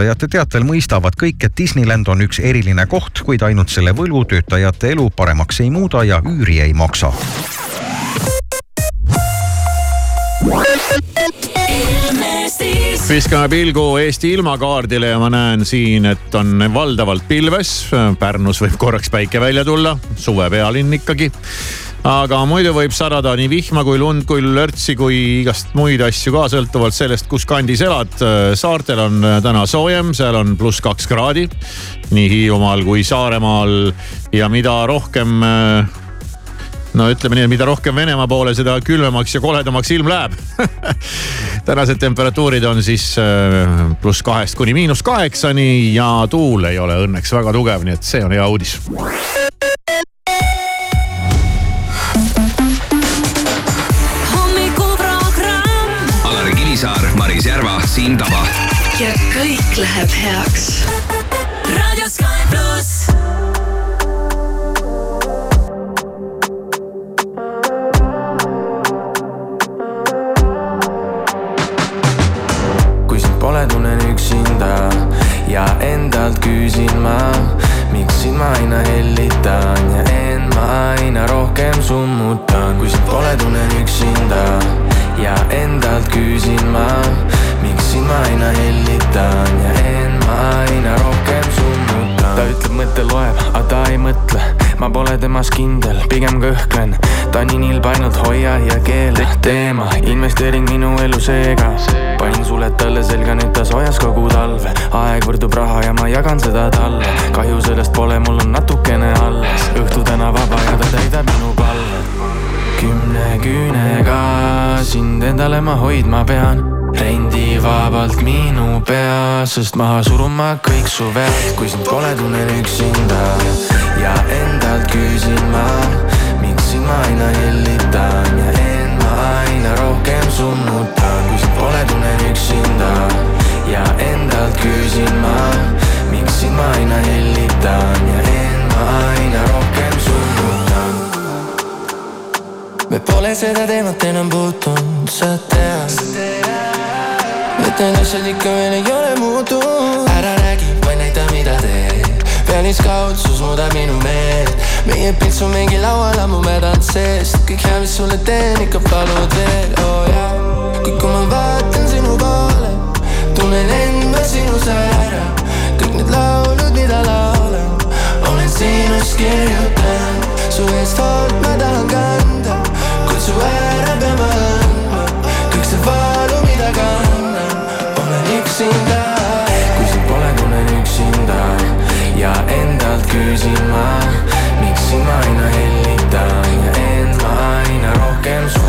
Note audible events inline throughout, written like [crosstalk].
võlutöötajate teatel mõistavad kõik, et Disneyland on üks eriline koht, kuid ainult selle võlutöötajate elu paremaks ei muuda ja üüri ei maksa. viskame pilgu Eesti ilmakaardile ja ma näen siin, et on valdavalt pilves. Pärnus võib korraks päike välja tulla, suve pealinn ikkagi aga muidu võib sadada nii vihma kui lund kui lörtsi kui igast muid asju ka, sõltuvalt sellest, kus kandis elad. saartel on täna soojem, seal on pluss kaks kraadi. nii Hiiumaal kui Saaremaal ja mida rohkem no ütleme nii, et mida rohkem Venemaa poole, seda külmemaks ja koledamaks ilm läheb [laughs] tänased temperatuurid on siis pluss kahest kuni miinus kaheksani ja tuul ei ole õnneks väga tugev, nii et see on hea uudis. Siim Taba. ja kõik läheb heaks. raadio Sky pluss. kui sind pole, tunnen üksinda ja endalt küsin ma, miks sind ma aina hellitan ja end ma aina rohkem summutan. kui sind pole, tunnen üksinda ja endalt küsin ma, miks sind ma aina hellitan ja end ma aina rohkem summutan. ta ütleb, mõte loeb, aga ta ei mõtle, ma pole temas kindel, pigem kõhklen. ta nii nilb ainult hoia ja keela teema, investeering minu elu seega. panin suled talle selga, nüüd ta soojas kogu talve. aeg võrdub raha ja ma jagan seda talle. kahju sellest pole, mul on natukene alles. õhtu täna vaba ja ta täidab minu palve kümne küünega sind endale ma hoidma pean rendivabalt minu pea, sest maha surun ma kõik su vead, kui sind pole, tunnen üksinda. Ja endalt küsin ma, miks sind ma aina hellitan. Ja end ma aina rohkem summutan, kui sind pole, tunnen üksinda. Ja endalt küsin ma, miks sind ma aina hellitan. Ja end ma aina rohkem summutan me pole seda teemat enam puutunud, sa tead. Ikka veel ei ole muutunud. ära räägi, vaid näita, mida teed. pealiskaudsus muudab minu meelt. meie pitsu mingi laual ammu mädanud seest. kõik hea, mis sulle teen, ikka palud veel, oo oh, jaa. kuid kui ma vaatan sinu poole, tunnen end ma sinus ära. kõik need laulud, mida laulan, olen sinust kirjutanud. su eest hoolt ma tahan kanda kutsu ära peame andma üksinda. kui sind pole, tunnen üksinda ja endalt küsin ma, miks sind ma aina hellitan ja end ma aina rohkem summutan.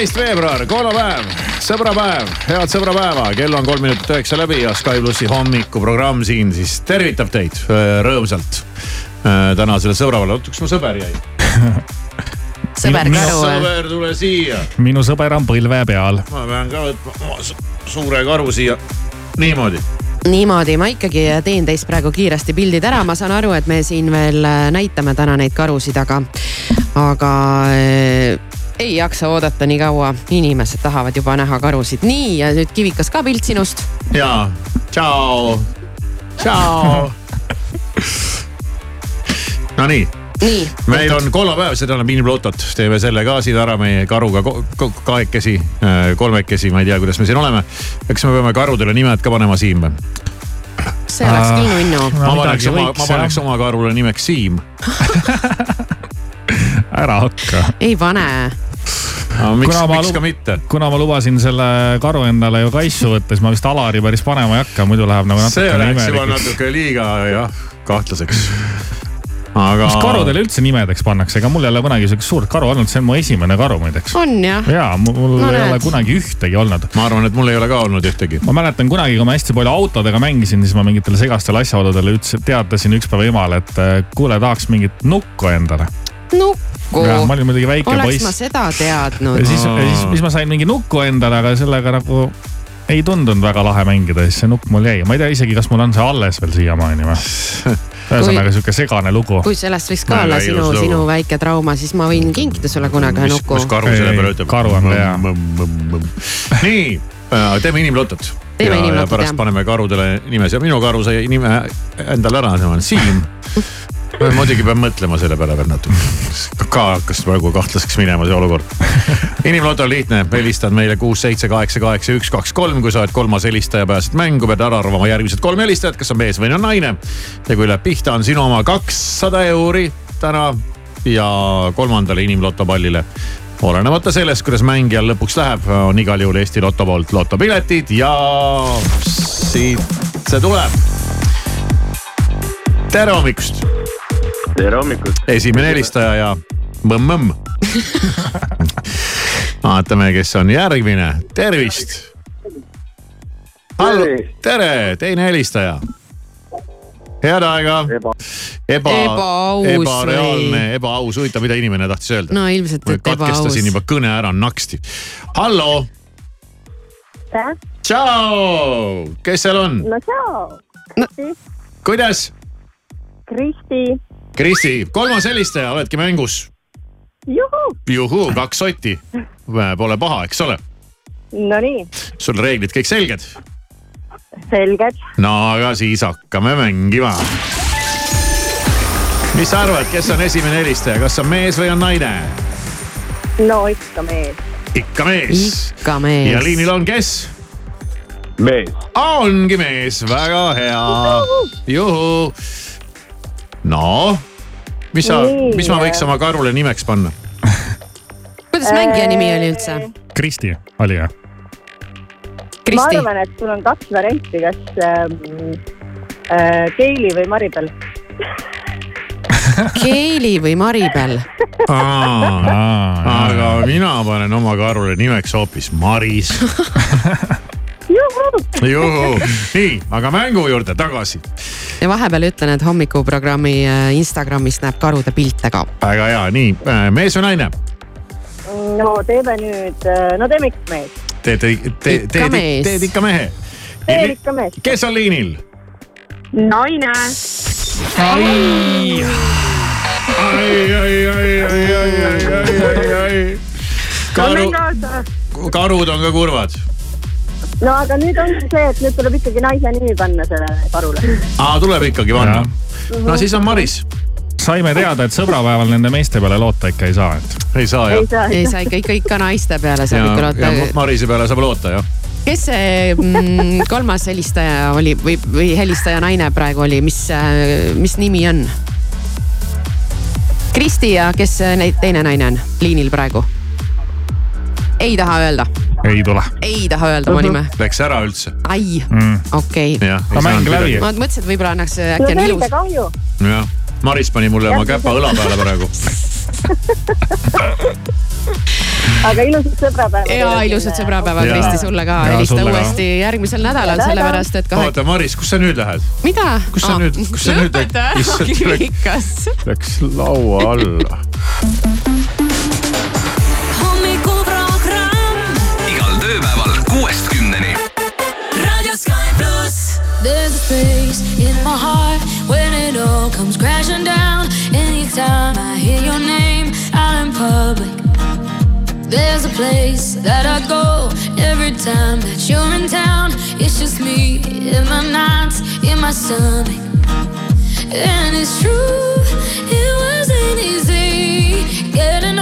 Neliteist veebruar, kolmapäev, sõbrapäev, head sõbrapäeva, kell on kolm minutit üheksa läbi ja Sky plussi hommikuprogramm siin siis tervitab teid äh, rõõmsalt. Äh, tänasele sõbrapäevale, oota, kus mu sõber jäi? [laughs] sõber karu. sõber, tule siia. minu sõber on põlve peal. ma pean ka võtma oma suure karu siia, niimoodi niimoodi, ma ikkagi teen teist praegu kiiresti pildid ära, ma saan aru, et me siin veel näitame täna neid karusid, aga, aga ei jaksa oodata nii kaua, inimesed tahavad juba näha karusid. nii ja nüüd Kivikas ka pilt sinust. ja, tšau, tšau. [laughs] Nonii nii. meil on kolmapäev, see tähendab inimpluutot, teeme selle ka siin ära meie karuga kahekesi, äh, kolmekesi, ma ei tea, kuidas me siin oleme. eks me peame karudele nimed ka panema Siim või? see oleks nii nunnu. ma paneks oma, ma paneks oma karule nimeks Siim [laughs] ära hakka. ei pane no,. miks, miks ka mitte? kuna ma lubasin selle karu endale ju kaisu võtta, siis ma vist Alari päris panema ei hakka, muidu läheb nagu natuke see läks juba natuke liiga jah, kahtlaseks aga. mis karudele üldse nimedeks pannakse, ega mul ei ole kunagi siukest suurt karu olnud, see on mu esimene karu muideks. on jah? jaa, mul no, ei näed. ole kunagi ühtegi olnud. ma arvan, et mul ei ole ka olnud ühtegi. ma mäletan kunagi, kui ma hästi palju autodega mängisin, siis ma mingitele segastele asjaoludele ütlesin, teatasin üks päev emale, et kuule, tahaks mingit nukku endale nukku. ma olin muidugi väike oleks ma poiss. seda ja teadnud. siis, siis, siis ma sain mingi nuku endale, aga sellega nagu ei tundunud väga lahe mängida, siis see nukk mul jäi, ma ei tea isegi, kas mul on see alles veel siiamaani või. [laughs] ühesõnaga sihuke segane lugu. kui sellest võiks ka olla sinu, sinu väike trauma, siis ma võin kinkida sulle kunagi ühe nuku mis. karu selle peale ütleb? karu on hea. nii, teeme inimlotot. Teeme ja, ja pärast jah. paneme karudele nimes ja minu karu sai nime endale ära, tema on Siim. [laughs] muidugi pean mõtlema selle peale veel natuke. ka hakkas praegu kahtlaseks minema see olukord. inimloto on lihtne, helistad meile kuus, seitse, kaheksa, kaheksa, üks, kaks, kolm, kui sa oled kolmas helistaja, pääsed mängu, pead ära arvama järgmised kolm helistajat, kas on mees või on naine. ja kui läheb pihta, on sinu oma kakssada euri täna ja kolmandale inimloto pallile olenemata sellest, kuidas mängijal lõpuks läheb, on igal juhul Eesti Loto poolt lotopiletid ja siit see tuleb. tere hommikust, tere hommikust, esimene helistaja ja mõmm-mõmm. vaatame, kes on järgmine, tervist. Tere, teine helistaja. head aega. eba, eba, Ebaaus ebareaalne, ebaaus, huvitav, mida inimene tahtis öelda. no ilmselt, et ebaaus katkestasin. juba kõne ära naksti. hallo, tšau, kes seal on, no tšau, kuidas? Kristi, Kristi, kolmas helistaja, oledki mängus. juhu, juhuu, kaks sotti. Pole paha, eks ole, nonii, sul reeglid kõik selged. selged, no aga siis hakkame mängima. mis sa arvad, kes on esimene helistaja, kas on mees või on naine? no ikka mees, ikka mees. ikka mees. ja liinil on kes? mees, ongi mees, väga hea. juhu. no, mis sa, mis ma võiks oma karule nimeks panna? kuidas mängija nimi oli üldse? Kristi oli jah? ma arvan, et sul on kaks varianti, kas ähm, äh, Keili või Maribel. [laughs] Keili või Maribel? aga mina panen oma karule nimeks hoopis Maris. [laughs] juhu, juhu, nii, aga mängu juurde tagasi. ja vahepeal ütlen, et hommikuprogrammi äh, Instagramis näeb karude pilte ka. väga hea, nii mees või naine? no teeme nüüd, no teeme ikka mees, teed, teed, Ikka teed, teed ikka mehe. teen ikka mees. kes on liinil? naine, ai, ai, ai, ai, ai, ai, ai, ai. karu, karud on ka kurvad. No aga nüüd ongi see, et nüüd tuleb ikkagi naise nimi panna sellele karule. aa, tuleb ikkagi panna. no siis on Maris. saime teada, et sõbrapäeval nende meeste peale loota ikka ei saa, et ei saa jah? ei saa ikka, ikka, ikka naiste peale saab ikka ja, ja loota. Marise peale saab loota jah. kes see mm, [laughs] kolmas helistaja oli või, või helistaja naine praegu oli, mis, mis nimi on? Kristi ja kes äh, neid teine naine on liinil praegu? Ei taha öelda, ei tule ei taha öelda oma nime. Läks ära üldse. ai, mm.. okei okay.. no mäng läbi. ma mõtlesin, et võib-olla annaks no äkki on ilus. jah, Maris pani mulle oma käpa õla peale praegu. [laughs] aga ilusat sõbrapäeva. ja ilusat sõbrapäeva. Kristi, sulle ka. Helista sulle ka. uuesti järgmisel nädalal, sellepärast et kahe. oota, Maris, kus sa nüüd lähed? mida? Kus sa nüüd- kus sa nüüd- issand, [laughs] tule- kirikas. Läks laua alla. [laughs] There's a space in my heart when it all comes crashing down. Anytime I hear your name out in public, there's a place that I go every time that you're in town. It's just me in my nights, in my stomach. And it's true, it wasn't easy getting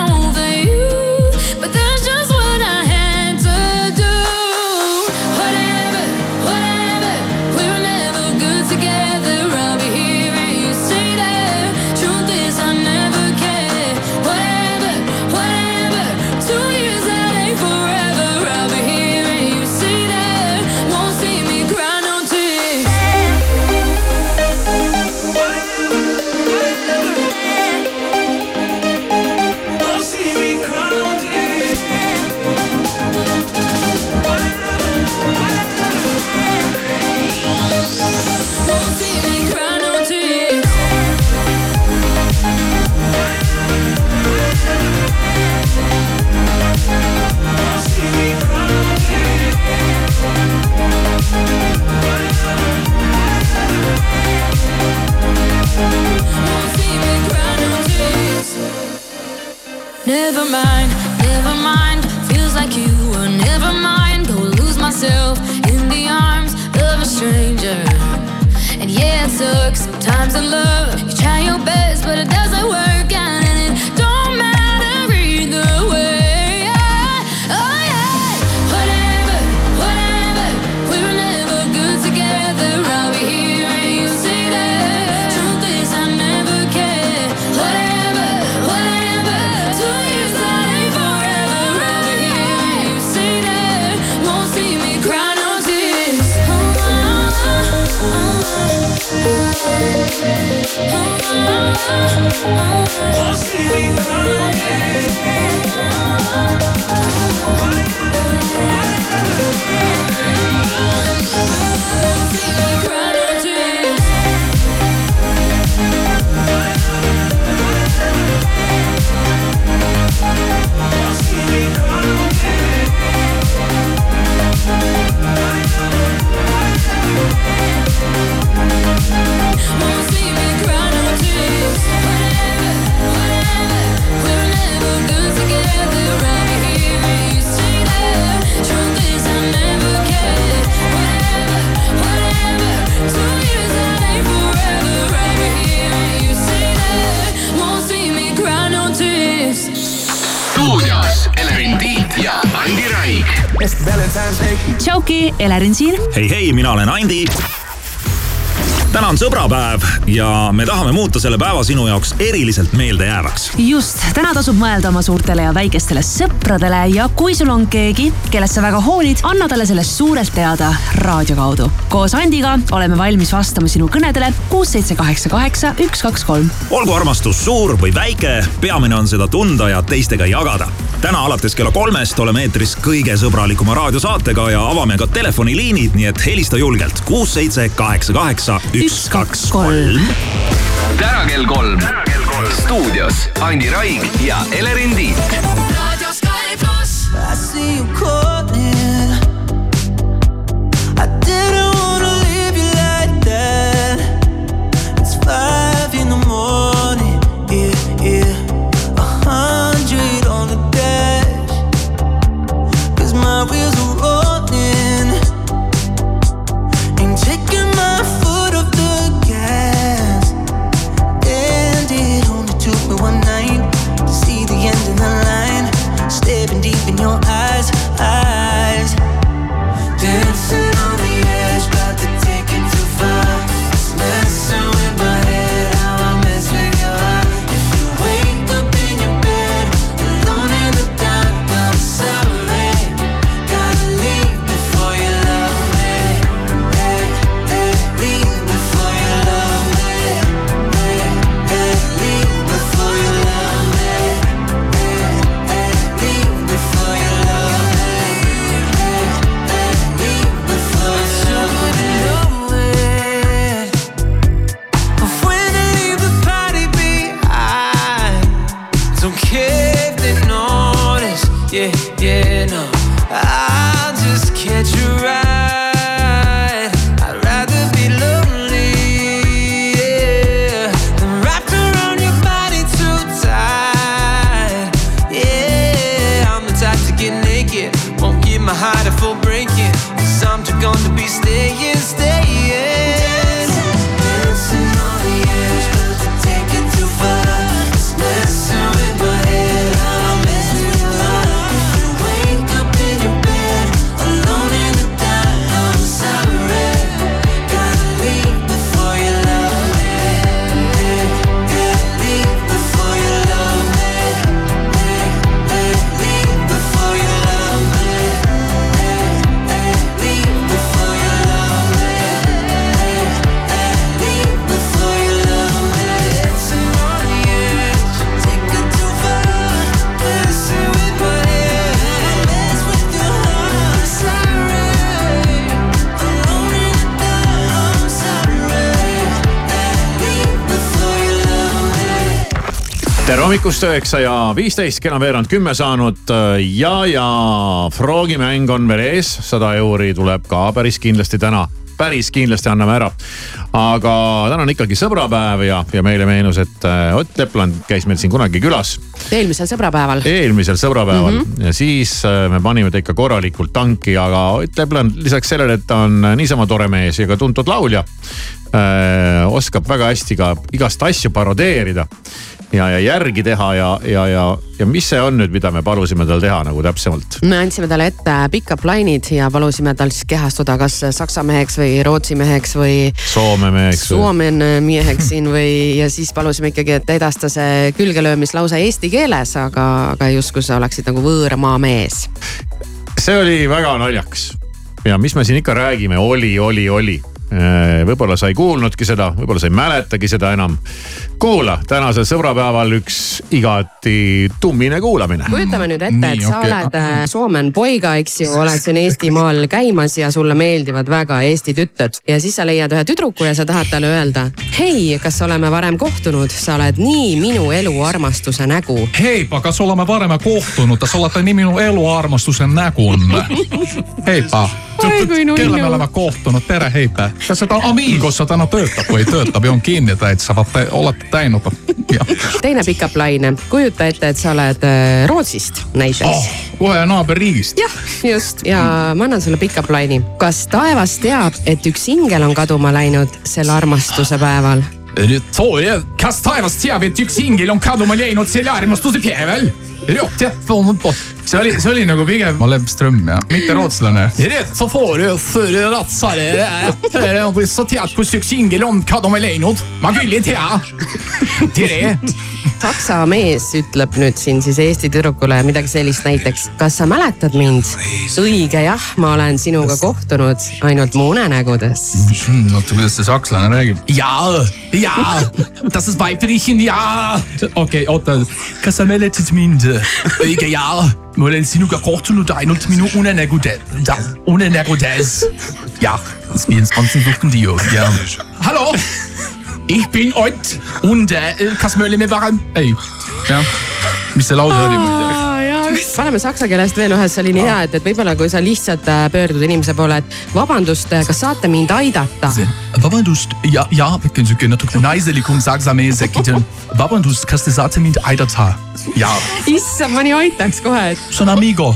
Tere, Elerin siin. hei, hei, mina olen Andi täna on sõbrapäev ja me tahame muuta selle päeva sinu jaoks eriliselt meeldejäävaks. just, täna tasub mõelda oma suurtele ja väikestele sõpradele ja kui sul on keegi, kellest sa väga hoolid, anna talle sellest suurelt teada raadio kaudu koos Andiga oleme valmis vastama sinu kõnedele kuus, seitse, kaheksa, kaheksa, üks, kaks, kolm. olgu armastus suur või väike, peamine on seda tunda ja teistega jagada. täna alates kella kolmest oleme eetris kõige sõbralikuma raadiosaatega ja avame ka telefoniliinid, nii et helista julgelt kuus, seitse, kaheksa, kaheksa, üks, kaks, kolm. täna kell kolm stuudios Andi Raig ja Elerin Tiit hommikust üheksa ja viisteist, kell on veerand kümme saanud äh, ja, ja Froogi mäng on veel ees, sada euri tuleb ka päris kindlasti täna päris kindlasti anname ära. aga täna on ikkagi sõbrapäev ja, ja meile meenus, et äh, Ott Lepland käis meil siin kunagi külas. eelmisel sõbrapäeval. eelmisel sõbrapäeval mm -hmm. ja siis äh, me panime ta ikka korralikult tanki, aga Ott Lepland lisaks sellele, et ta on niisama tore mees ja ka tuntud laulja. oskab väga hästi ka igast asju parodeerida ja, ja järgi teha ja, ja, ja, ja mis see on nüüd, mida me palusime tal teha nagu täpsemalt? me andsime talle ette pick-up line'id ja palusime tal siis kehastuda kas saksa meheks või rootsi meheks või. Soome meheks. Soome meheks siin või ja siis palusime ikkagi, et edasta see külgelöömislause eesti keeles, aga, aga justkui sa oleksid nagu võõramaa mees. see oli väga naljakas ja mis me siin ikka räägime, oli, oli, oli Äh, võib-olla sa ei kuulnudki seda, võib-olla sa ei mäletagi seda enam. kuula, tänasel sõbrapäeval üks igati tummine kuulamine. kujutame nüüd ette, et sa okay. oled äh, Soomen poiga, eks ju, oled siin Eestimaal käimas ja sulle meeldivad väga Eesti tütred. ja siis sa leiad ühe tüdruku ja sa tahad talle öelda. hei, kas oleme varem kohtunud, sa oled nii minu elu armastuse nägu. heippa, kas oleme varem kohtunud, sa oled nii minu elu armastuse nägu. [laughs] heippa kelle me oleme kohtunud, tere Heipe. Kas seda Amigos täna töötab või töötab ja on kinni täitsa, olete teinud? teine pick-up line, kujuta ette, et sa oled äh, Rootsist näiteks oh,. kohe naaberriigist. jah, just ja ma annan sulle pick-up line'i. kas taevas teab, et üks ingel on kaduma läinud sel armastuse päeval? kas taevas teab, et üks ingel on kaduma läinud sel armastuse päeval? See oli, see oli nagu pigem. Maleb Ström ja, mitte rootslane. så får du för ratsare så tead, kus üks ingel on kaduma läinud. ma küll ei tea. tere. saksa mees ütleb nüüd siin siis Eesti tüdrukule midagi sellist näiteks. kas sa mäletad mind? õige jah, ma olen sinuga kohtunud ainult mu unenägudes. oota, kuidas see sakslane räägib? jaa, jaa, das ist weiblichen, jaa. okei okay,, oota, kas sa mäletad mind? õige jaa ma olen sinuga kohtunud ainult minu unenägude, unenägudes. jah, 24 Stunden Dio, ja. hallo, ich bin Ott und äh, kas me olime varem, ei, jah, mis see lause oli muide? paneme saksa keelest veel ühe, see oli nii hea, et, et võib-olla kui sa lihtsalt äh, pöördud inimese poole, et vabandust, äh, kas saate mind aidata? vabandust, ja, ja, sihuke natuke naiselikum saksa mees äkki. vabandust, kas te saate mind aidata? ja. issand, ma nii aitaks kohe. see on amigo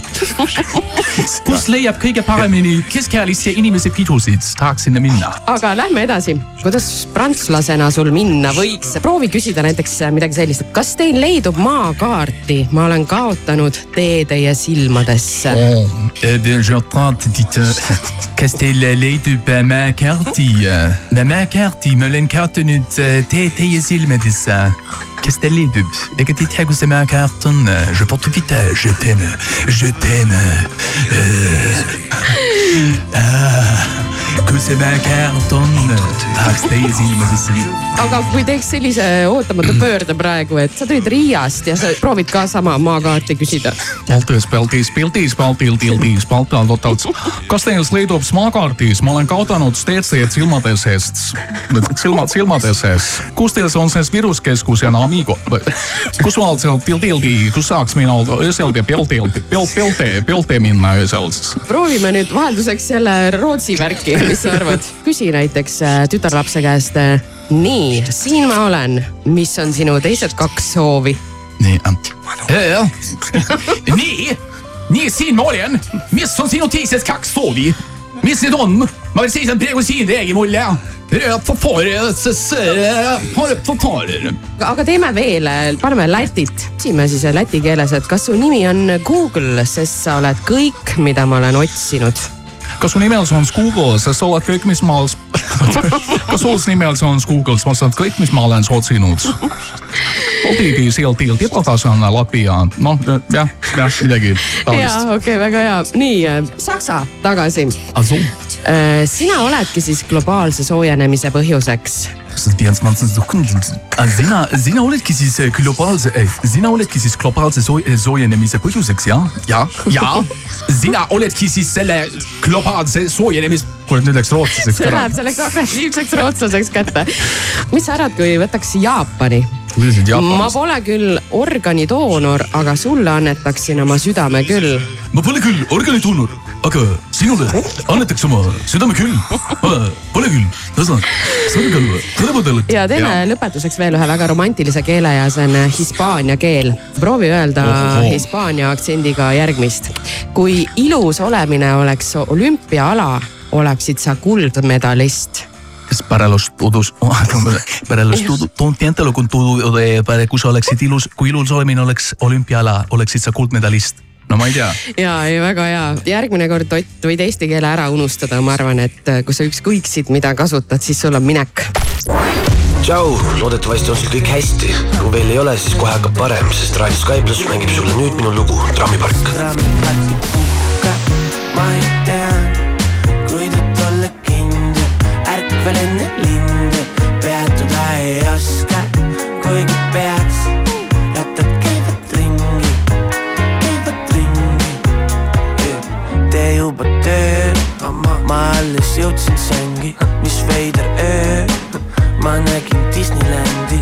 kus leiab kõige paremini keskealisi inimesi pidusid, tahaks sinna minna. aga lähme edasi, kuidas prantslasena sul minna võiks? proovi küsida näiteks midagi sellist, et kas teil leidub maakaarti, ma olen kaotanud tee teie silmadesse oh.. kas teil leidub maakaarti? maakaarti, ma olen kaotanud tee teie silmadesse Qu'est-ce qu'elle est de Ega ti tegu se ma karton, je porte vite, je t'aime, je t'aime. Euh, ah. Kui see väekäärt on, tahaks teie silmadesse. aga kui teeks sellise ootamatu pöörde praegu, et sa tulid Riiast ja sa proovid ka sama maakaarti küsida. Baltis, Baltis, Baltis, Baltil, Tiltis, Baltal, Total. kas teil leidub maakaardis, ma olen kaotanud steetseid silmade seest, silmad silmade sees. kus teil on see viruskeskus ja Amigo? kus maal seal Tiltildi, kus saaks mina öösel ja Peltildi, Pelte, Pelte minna öösel? proovime nüüd vahelduseks jälle Rootsi värki mis sa [laughs] arvad? küsi näiteks äh, tütarlapse käest. Äh, nii, siin ma olen, mis on sinu teised kaks soovi? nii äh,, [laughs] nii, nii siin ma olen, mis on sinu teised kaks soovi? mis need on? ma seisan praegu siin, räägi mulle aga teeme veel, paneme Lätit, küsime siis läti keeles, et kas su nimi on Google, sest sa oled kõik, mida ma olen otsinud kas su nimel on Google, sest sa oled kõik, mis ma [laughs] kas sul nimel on Google, sa oled kõik, mis ma olen otsinud. Odigi sealt tildi tagasi läbi ja noh, jah, jah, midagi taolist. ja okei okay,, väga hea, nii äh, Saksa tagasi. Äh, sina oledki siis globaalse soojenemise põhjuseks sina, sina oledki siis globaalse, sina oledki siis globaalse soojenemise põhjuseks, jah? ja, ja, sina oledki siis selle globaalse soojenemise. kuule, nüüd läks rootslaseks ära. see läheb selleks agressiivseks rootslaseks kätte. mis sa arvad, kui võtaks Jaapani? Ma pole küll organidoonor, aga sulle annetaksin oma südame küll. ma pole küll organidoonor aga sinule annetaks oma südame küll. Pole küll, ühesõnaga, sõrgal kõrvadel. ja teeme lõpetuseks veel ühe väga romantilise keele ja see on hispaania keel. proovi öelda Ohoh. hispaania aktsendiga järgmist. kui ilus olemine oleks olümpiaala, oleksid sa kuldmedalist para los todos, [laughs] para los todos, tontientelo con todo, para kui sa oleksid ilus, kui ilus olemine oleks olümpiaala, oleksid sa kuldmedalist. no ma ei tea. ja, ei väga hea, järgmine kord Ott võid eesti keele ära unustada, ma arvan, et äh, kui sa ükskõiksid, mida kasutad, siis sul on minek. tšau, loodetavasti on sul kõik hästi. kui veel ei ole, siis kohe hakkab parem, sest Raadio Sky pluss mängib sulle nüüd minu lugu Trammipark. ma ei tea, enne linde, peatuda ei oska, kuigi peaks. rattad käivad ringi, käivad ringi. tee juba töö, ma alles jõudsin sängi, mis veider öö. ma nägin Disneylandi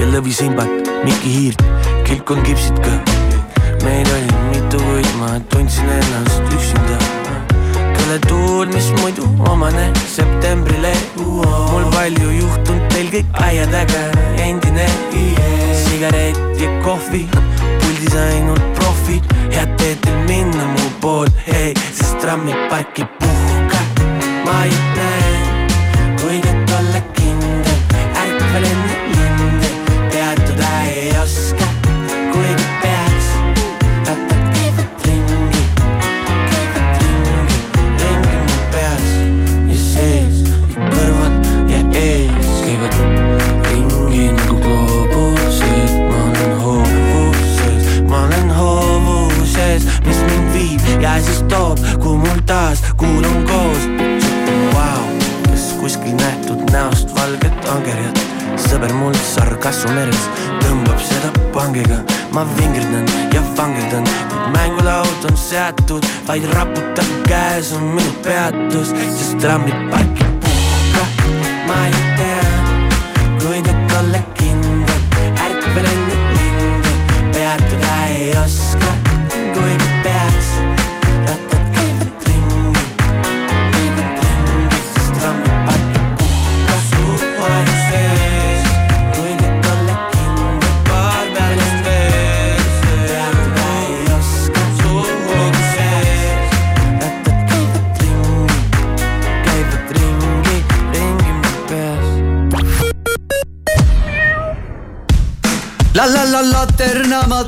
ja lõvisimbat, Mikki Hiirt, kilkon kipsid ka. meid oli mitu, kuid ma tundsin ennast üksinda kelle tuul, mis muidu omane septembrile. mul palju juhtunud, teil kõik aia taga endine. sigaret ja kohvi, puldis ainult profid, head teed teil minna mu poole, hei, sest trammipark ei puhka. ma ei näe, taas kuulun koos. Vau, kas kuskil nähtud näost valget angerjat, sõber mul sarkasmu meres tõmbab seda pangiga, ma vingerdan ja vangerdan, kuid mängulaud on seatud, vaid raputab käes on minu peatus, sest trammipark ei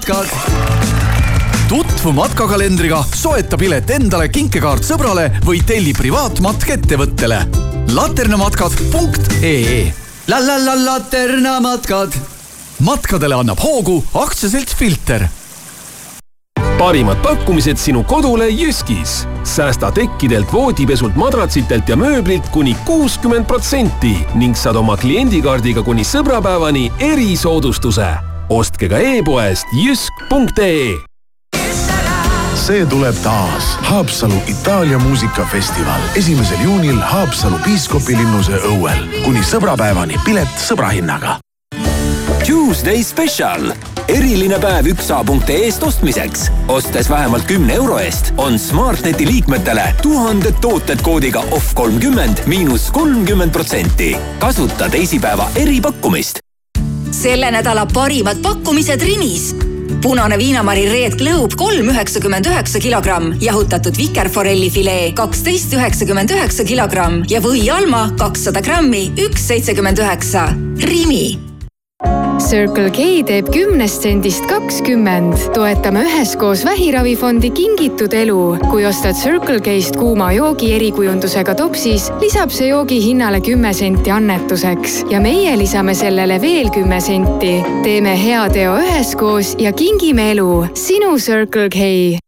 matkad. tutvu matkakalendriga, soeta pilet endale, kinkekaart sõbrale või telli privaatmatk ettevõttele. laternamatkad.ee la la la Laterna matkad. matkadele annab hoogu aktsiaselts Filter parimad pakkumised sinu kodule Jyskis. säästa tekkidelt, voodipesult, madratsitelt ja mööblilt kuni kuuskümmend protsenti ning saad oma kliendikaardiga kuni sõbrapäevani erisoodustuse. Ostke ka e-poest jysk.ee see tuleb taas Haapsalu Itaalia muusikafestival esimesel juunil Haapsalu piiskopilinnuse õuel kuni sõbrapäevani pilet sõbrahinnaga. Tuesday Special, eriline päev üksa.ee-st ostmiseks. ostes vähemalt kümne euro eest on Smartneti liikmetele tuhanded tooted koodiga off kolmkümmend miinus kolmkümmend protsenti. kasuta teisipäeva eripakkumist. Selle nädala parimad pakkumised Rimis punane viinamari Globe kolm üheksakümmend üheksa kilogramm, jahutatud vikerforelli filee kaksteist üheksakümmend üheksa kilogramm ja või Alma kakssada grammi, üks seitsekümmend üheksa. Rimi Circle K teeb kümnest sendist kakskümmend. toetame üheskoos Vähiravifondi Kingitud elu. kui ostad Circle K-st kuuma joogi erikujundusega topsis, lisab see joogi hinnale kümme senti annetuseks ja meie lisame sellele veel kümme senti. teeme hea teo üheskoos ja kingime elu. sinu Circle K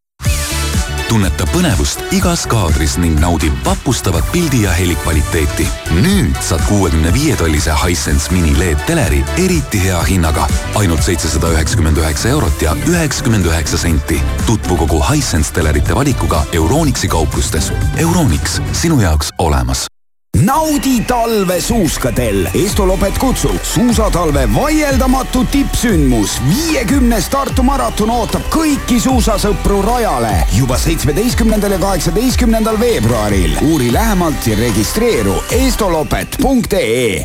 tunneta põnevust igas kaadris ning naudi vapustavat pildi ja heli kvaliteeti. nüüd saad kuuekümne viie tollise Hisense mini LED teleri eriti hea hinnaga, ainult seitsesada üheksakümmend üheksa eurot ja üheksakümmend üheksa senti. tutvu kogu Hisense telerite valikuga Euronixi kauplustes. Euronix, sinu jaoks olemas naudi talve suuskadel. Estolopet kutsub suusatalve vaieldamatu tippsündmus. viiekümnes Tartu maraton ootab kõiki suusasõpru rajale juba seitsmeteistkümnendal ja kaheksateistkümnendal veebruaril. uuri lähemalt ja registreeru estolopet.ee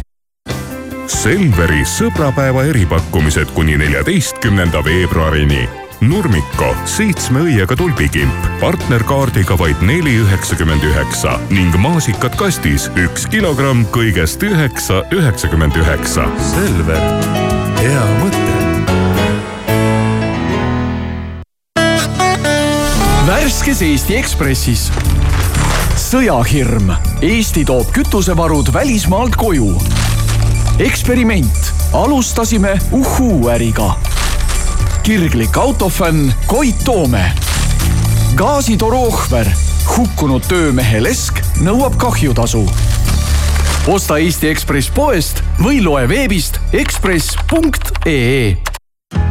Selveri sõbrapäeva eripakkumised kuni neljateistkümnenda veebruarini Nurmiko seitsme õiega tulbikimp partnerkaardiga vaid neli üheksakümmend üheksa ning maasikad kastis üks kilogramm kõigest üheksa üheksakümmend üheksa. Selver, hea mõte. värskes Eesti Ekspressis. sõjahirm. Eesti toob kütusevarud välismaalt koju. eksperiment. alustasime uhuu äriga kirglik autofänn Koit Toome. gaasitoru ohver, hukkunud töömehe lesk nõuab kahjutasu. osta Eesti Ekspress poest või loe veebist ekspress.ee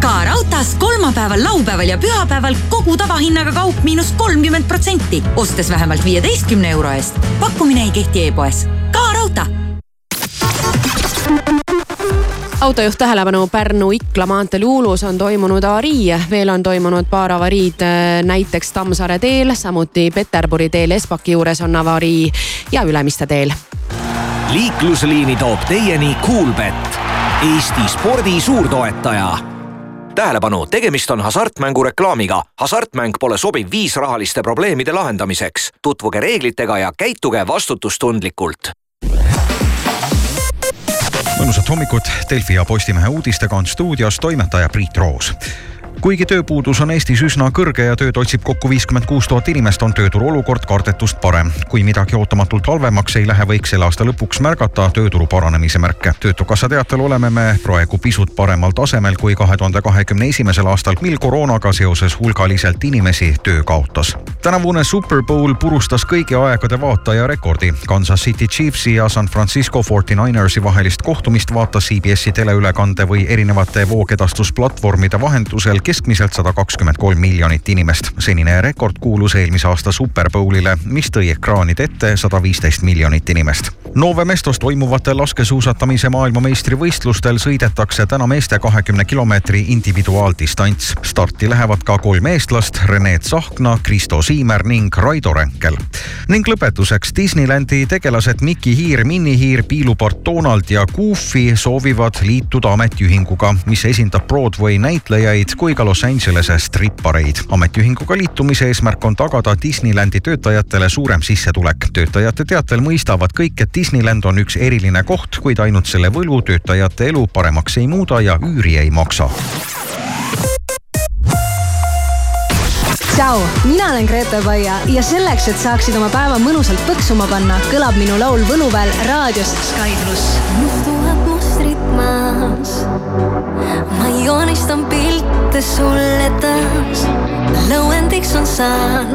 ka raudtees kolmapäeval, laupäeval ja pühapäeval kogu tavahinnaga kaup miinus kolmkümmend protsenti, ostes vähemalt viieteistkümne euro eest. pakkumine ei kehti e-poes. ka raudtee autojuht tähelepanu, Pärnu-Ikla maanteel Uulus on toimunud avarii, veel on toimunud paar avariid äh, näiteks Tammsaare teel, samuti Peterburi teel Espaki juures on avarii ja Ülemiste teel. liiklusliini toob teieni Coolbet, Eesti spordi suurtoetaja tähelepanu, tegemist on hasartmängureklaamiga. hasartmäng pole sobiv viis rahaliste probleemide lahendamiseks. tutvuge reeglitega ja käituge vastutustundlikult mõnusat hommikut, Delfi ja Postimehe uudistega on stuudios toimetaja Priit Roos kuigi tööpuudus on Eestis üsna kõrge ja tööd otsib kokku viiskümmend kuus tuhat inimest, on tööturu olukord kardetust parem. kui midagi ootamatult halvemaks ei lähe, võiks selle aasta lõpuks märgata tööturu paranemise märke. töötukassa teatel oleme me praegu pisut paremal tasemel kui kahe tuhande kahekümne esimesel aastal, mil koroonaga seoses hulgaliselt inimesi töö kaotas. tänavune Super Bowl purustas kõigi aegade vaataja rekordi. Kansas City Chiefsi ja San Francisco 49ersi vahelist kohtumist vaatas CBS-i teleülekande või erinevate voogedastusplatvormide vahendusel keskmiselt sada kakskümmend kolm miljonit inimest. senine rekord kuulus eelmise aasta Super Bowlile, mis tõi ekraanide ette sada viisteist miljonit inimest. Nove Mestos toimuvatel laskesuusatamise maailmameistrivõistlustel sõidetakse täna meeste kahekümne kilomeetri individuaaldistants. starti lähevad ka kolm eestlast, Rene Tsahkna, Kristo Siimer ning Raido Ränkel. ning lõpetuseks Disneylandi tegelased Mickey Hiir, Minnie Hiir, piilupart Donald ja Goofy soovivad liituda ametiühinguga, mis esindab Broadway näitlejaid kui ka Los Angelese strippareid. ametiühinguga liitumise eesmärk on tagada Disneylandi töötajatele suurem sissetulek. töötajate teatel mõistavad kõik, et Disneyland on üks eriline koht, kuid ainult selle võlu töötajate elu paremaks ei muuda ja üüri ei maksa. tšau, mina olen Grete Paia ja selleks, et saaksid oma päeva mõnusalt põksuma panna, kõlab minu laul Võluväel raadios Sky pluss. nuhtuvad mustrid maas, ma joonistan pilte sulle taas. lõuendiks on saal,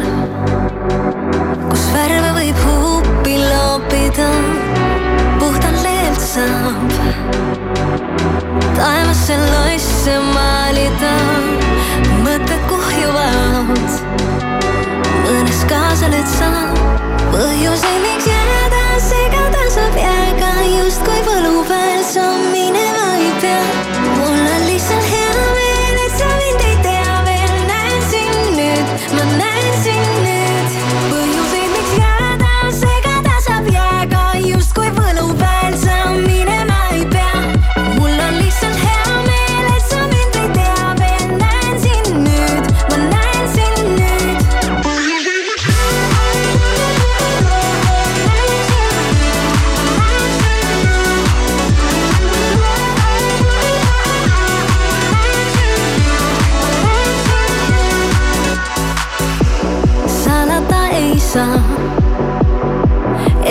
kus värve võib huupi loopida, puhtalt leelt saab taevasse loisse maalida mõtted kuhjuvad. mõnes kaasa nüüd saab põhjuseid, miks jääda segada saab jääga justkui võlupäev sa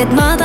et ma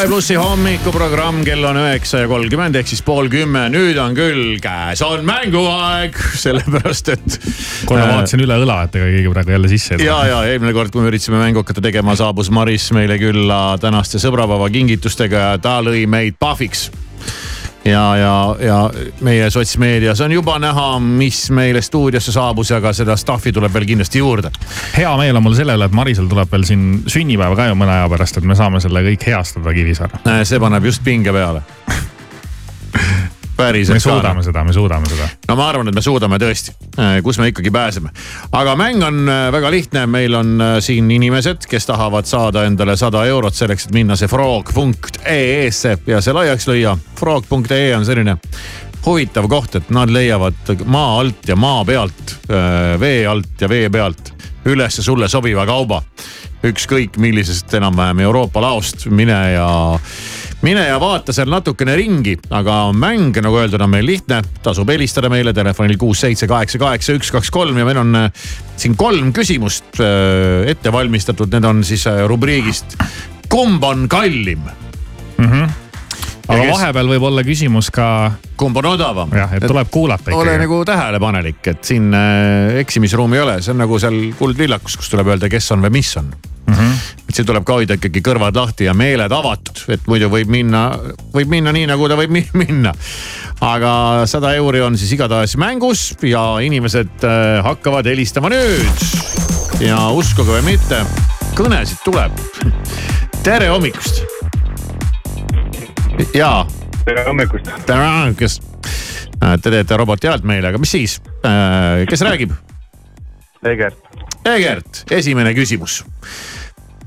Sky plussi hommikuprogramm, kell on üheksa ja kolmkümmend ehk siis pool kümme. nüüd on küll käes on mänguaeg, [laughs] sellepärast et. korra vaatasin üle õla, et ega keegi praegu jälle sisse ei tule. ja, ja eelmine kord, kui me üritasime mängu hakata tegema, saabus Maris meile külla tänaste sõbrapäeva kingitustega ja ta lõi meid pahviks ja, ja, ja meie sotsmeedias on juba näha, mis meile stuudiosse saabus ja ka seda stuff'i tuleb veel kindlasti juurde. hea meel on mul selle üle, et Marisel tuleb veel siin sünnipäev ka ju mõne aja pärast, et me saame selle kõik heastada Kivisaar. see paneb just pinge peale [laughs] päriselt. me suudame seda, me suudame seda. no ma arvan, et me suudame tõesti, äh, kus me ikkagi pääseme. aga mäng on äh, väga lihtne, meil on äh, siin inimesed, kes tahavad saada endale sada eurot selleks, et minna see frog.ee-sse ja see laiaks lüüa. frog.ee on selline huvitav koht, et nad leiavad maa alt ja maa pealt, vee alt ja vee pealt ülesse sulle sobiva kauba. ükskõik millisest enam-vähem Euroopa laost, mine ja mine ja vaata seal natukene ringi, aga mäng, nagu öeldud, on meil lihtne. tasub helistada meile telefonil kuus, seitse, kaheksa, kaheksa, üks, kaks, kolm ja meil on äh, siin kolm küsimust äh, ette valmistatud, need on siis äh, rubriigist kumb on kallim mm? -hmm aga kes... vahepeal võib olla küsimus ka. kumb on odavam? jah, et tuleb kuulata ikkagi. ole nagu tähelepanelik, et siin eksimisruumi ei ole, see on nagu seal Kuldvillakus, kus tuleb öelda, kes on või mis on mm. -hmm. et siin tuleb ka hoida ikkagi kõrvad lahti ja meeled avatud, et muidu võib minna, võib minna nii, nagu ta võib [laughs] minna. aga sada euri on siis igatahes mängus ja inimesed äh, hakkavad helistama nüüd. ja uskuge või mitte, kõnesid tuleb. [laughs] tere hommikust. Ja. tere hommikust. tere hommikust. Äh, te teete roboti häält meile, aga mis siis, äh, kes räägib? Egert. Egert, esimene küsimus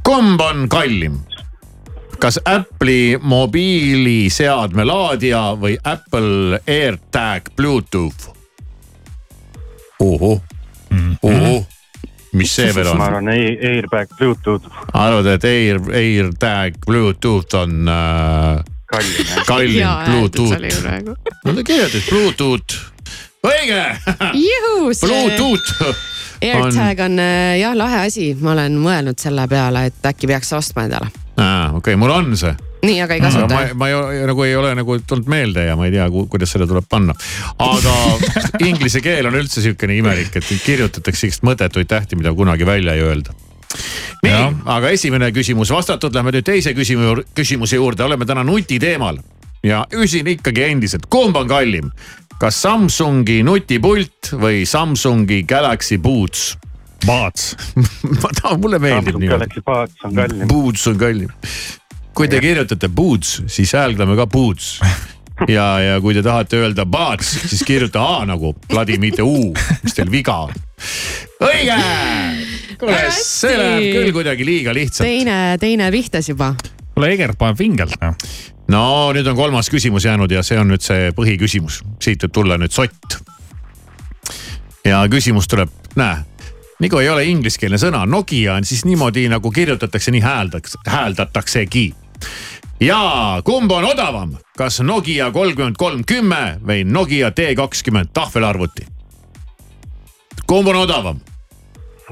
kumb on kallim? kas Apple'i mobiiliseadme laadija või Apple AirTag Bluetooth? ohoh, mhm. ohoh, mis see veel on? ma arvan AirTag Bluetooth. arvad, et Air, AirTag Bluetooth on äh, kallim jah? kallim Bluetooth. no ta kirjutas Bluetooth, õige Bluetooth AirTag on äh, jah lahe asi, ma olen mõelnud selle peale, et äkki peaks ostma endale. aa, okei okay,, mul on see nii, aga ei kasuta. ma, ma ei, nagu ei ole nagu tulnud meelde ja ma ei tea, kuidas seda tuleb panna. aga inglise keel on üldse sihukene imelik, et kirjutatakse sihukest mõttetuid tähti, mida kunagi välja ei öelda. Nii, aga esimene küsimus vastatud, lähme nüüd teise küsimuse, küsimuse juurde, oleme täna nuti teemal. ja küsin ikkagi endiselt, kumb on kallim, kas Samsungi nutipult või Samsungi Galaxy Boots? Boots [laughs] ma tahan, mulle meeldib nii. Galaxy Boots on kallim. Boots on kallim. kui te kirjutate Boots, siis hääldame ka Boots [laughs] ja, ja kui te tahate öelda Boots, siis kirjuta A nagu pladi, mitte U, mis teil viga on. õige! Kuule, see läheb küll kuidagi liiga lihtsalt. teine, teine vihtas juba. kuule, Egert paneb vingelt noh no nüüd on kolmas küsimus jäänud ja see on nüüd see põhiküsimus, siit võib tulla nüüd sott. ja küsimus tuleb, näe, nagu ei ole ingliskeelne sõna, Nokia on siis niimoodi nagu kirjutatakse, nii hääldaks, hääldataksegi. ja kumb on odavam, kas Nokia kolmkümmend kolm kümme või Nokia T kakskümmend tahvelarvuti? kumb on odavam?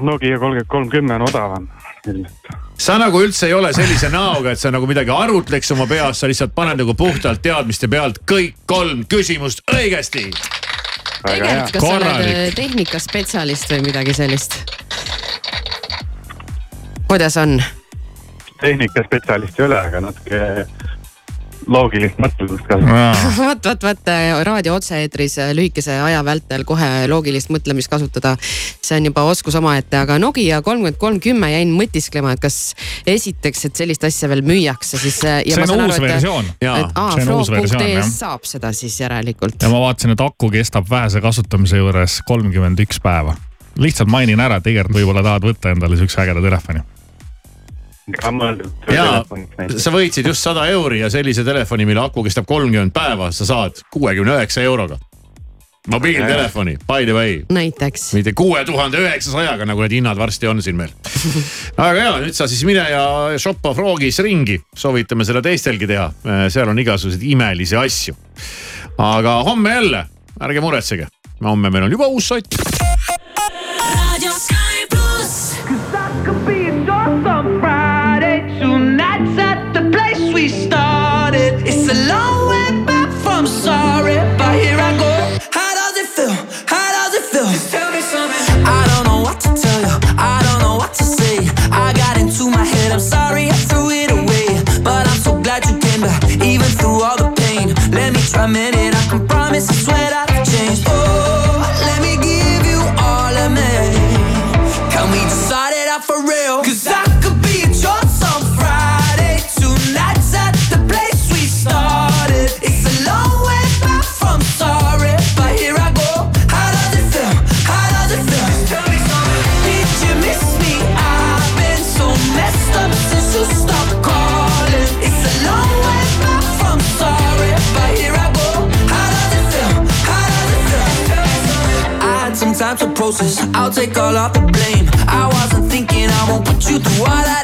Nokia kolmkümmend kolm kümme on odavam ilmselt sa nagu üldse ei ole sellise näoga, et sa nagu midagi arutleks oma peas, sa lihtsalt paned nagu puhtalt teadmiste pealt kõik kolm küsimust õigesti. Egert, kas sa oled äh, tehnikaspetsialist või midagi sellist? kuidas on? tehnikaspetsialist ei ole, aga natuke loogilist mõtlemist ka. [laughs] vot, vot, vot raadio otse-eetris lühikese aja vältel kohe loogilist mõtlemist kasutada. see on juba oskus omaette, aga Nokia kolmkümmend kolm kümme jäin mõtisklema, et kas esiteks, et sellist asja veel müüakse, siis. see on uus aru, versioon. et aa, Pro.ee saab seda siis järelikult. ja ma vaatasin, et aku kestab vähese kasutamise juures kolmkümmend üks päeva. lihtsalt mainin ära, et Egert võib-olla tahad võtta endale siukse ägeda telefoni ka mõeldud. ja sa võitsid just sada euri ja sellise telefoni, mille aku kestab kolmkümmend päeva, sa saad kuuekümne üheksa euroga. mobiiltelefoni, by the way. näiteks. mitte kuue tuhande üheksasajaga, nagu need hinnad varsti on siin meil. aga ja nüüd sa siis mine ja shoppa Frogis ringi, soovitame seda teistelgi teha, seal on igasuguseid imelisi asju. aga homme jälle, ärge muretsege, homme meil on juba uus sott. raadio Sky pluss. Cause I could be a dog a minute, I can promise, I swear. Take all of the blame. I wasn't thinking I won't put you through all that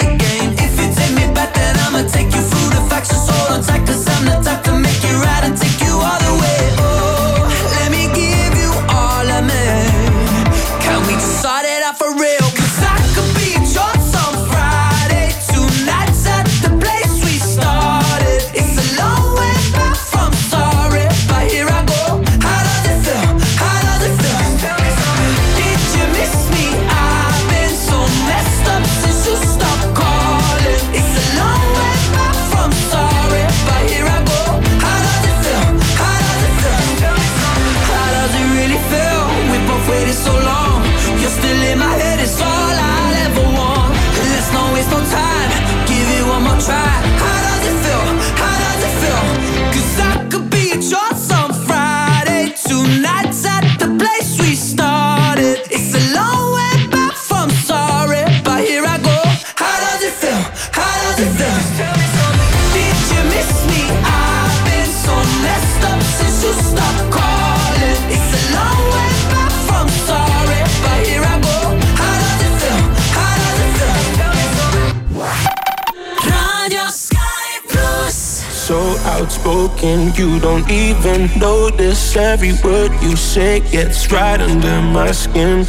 outspoken, you don't even notice every word you say gets right under my skin.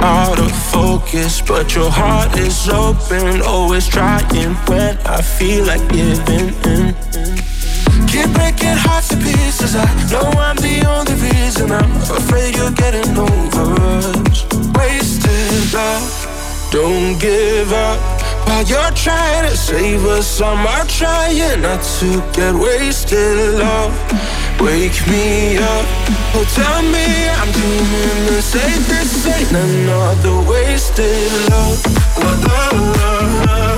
Out of focus, but your heart is open, always trying when I feel like giving in. Keep breaking hearts to pieces. I know I'm the only reason. I'm afraid you're getting over us. Wasted love, don't give up. While you're trying to save us, I'm trying not to get wasted. Love, wake me up. Oh, tell me I'm doing the. This ain't another wasted love. La la la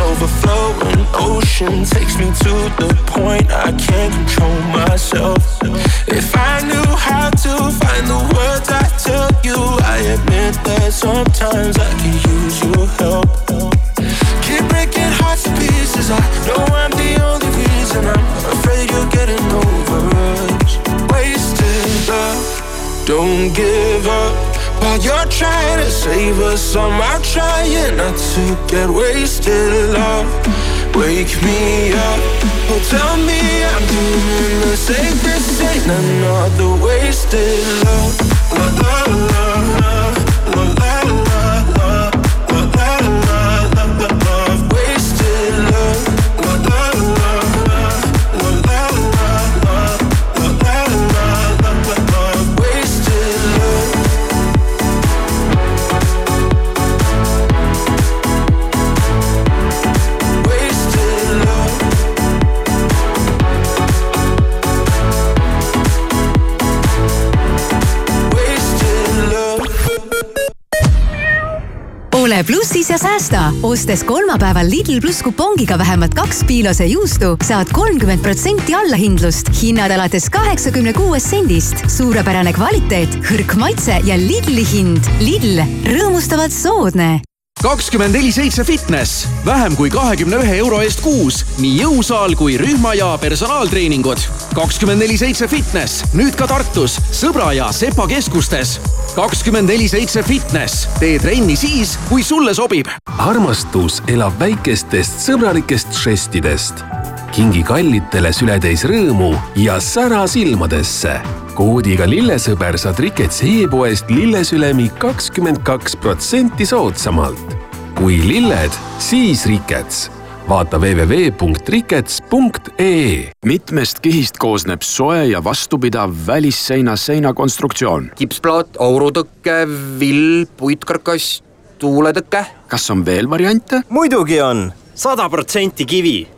overflowing ocean takes me to the point I can't control myself. If I knew how to find the words I tell you, I admit that sometimes I could use your help. Keep breaking hearts to pieces. I know I'm the only reason. I'm afraid you're getting over us. Wasted love, don't give up. While you're trying to save us, I'm trying not to get wasted. Love, wake me up. Oh, tell me I'm doing the. This ain't another wasted love. La la la ja säästa. ostes kolmapäeval Lidl pluss kupongiga vähemalt kaks piilose juustu, saad kolmkümmend protsenti allahindlust. hinnad alates kaheksakümne kuuest sendist. suurepärane kvaliteet, hõrk maitse ja Lidli hind. Lidl, rõõmustavalt soodne kakskümmend neli seitse fitness, vähem kui kahekümne ühe euro eest kuus, nii jõusaal kui rühma ja personaaltreeningud. kakskümmend neli seitse fitness, nüüd ka Tartus, Sõbra ja Sepa keskustes. kakskümmend neli seitse fitness, tee trenni siis, kui sulle sobib. armastus elab väikestest sõbralikest žestidest. Kingi kallitele sületäis rõõmu ja sära silmadesse. koodiga lillesõber saad Riketsi e-poest lillesülemi kakskümmend kaks protsenti soodsamalt. kui lilled, siis Rikets vaata www.rikets.ee. mitmest kihist koosneb soe ja vastupidav välisseina seinakonstruktsioon. kipsplaat, aurutõke, vill, puitkarkass, tuuletõke. kas on veel variante? muidugi on, sada protsenti kivi,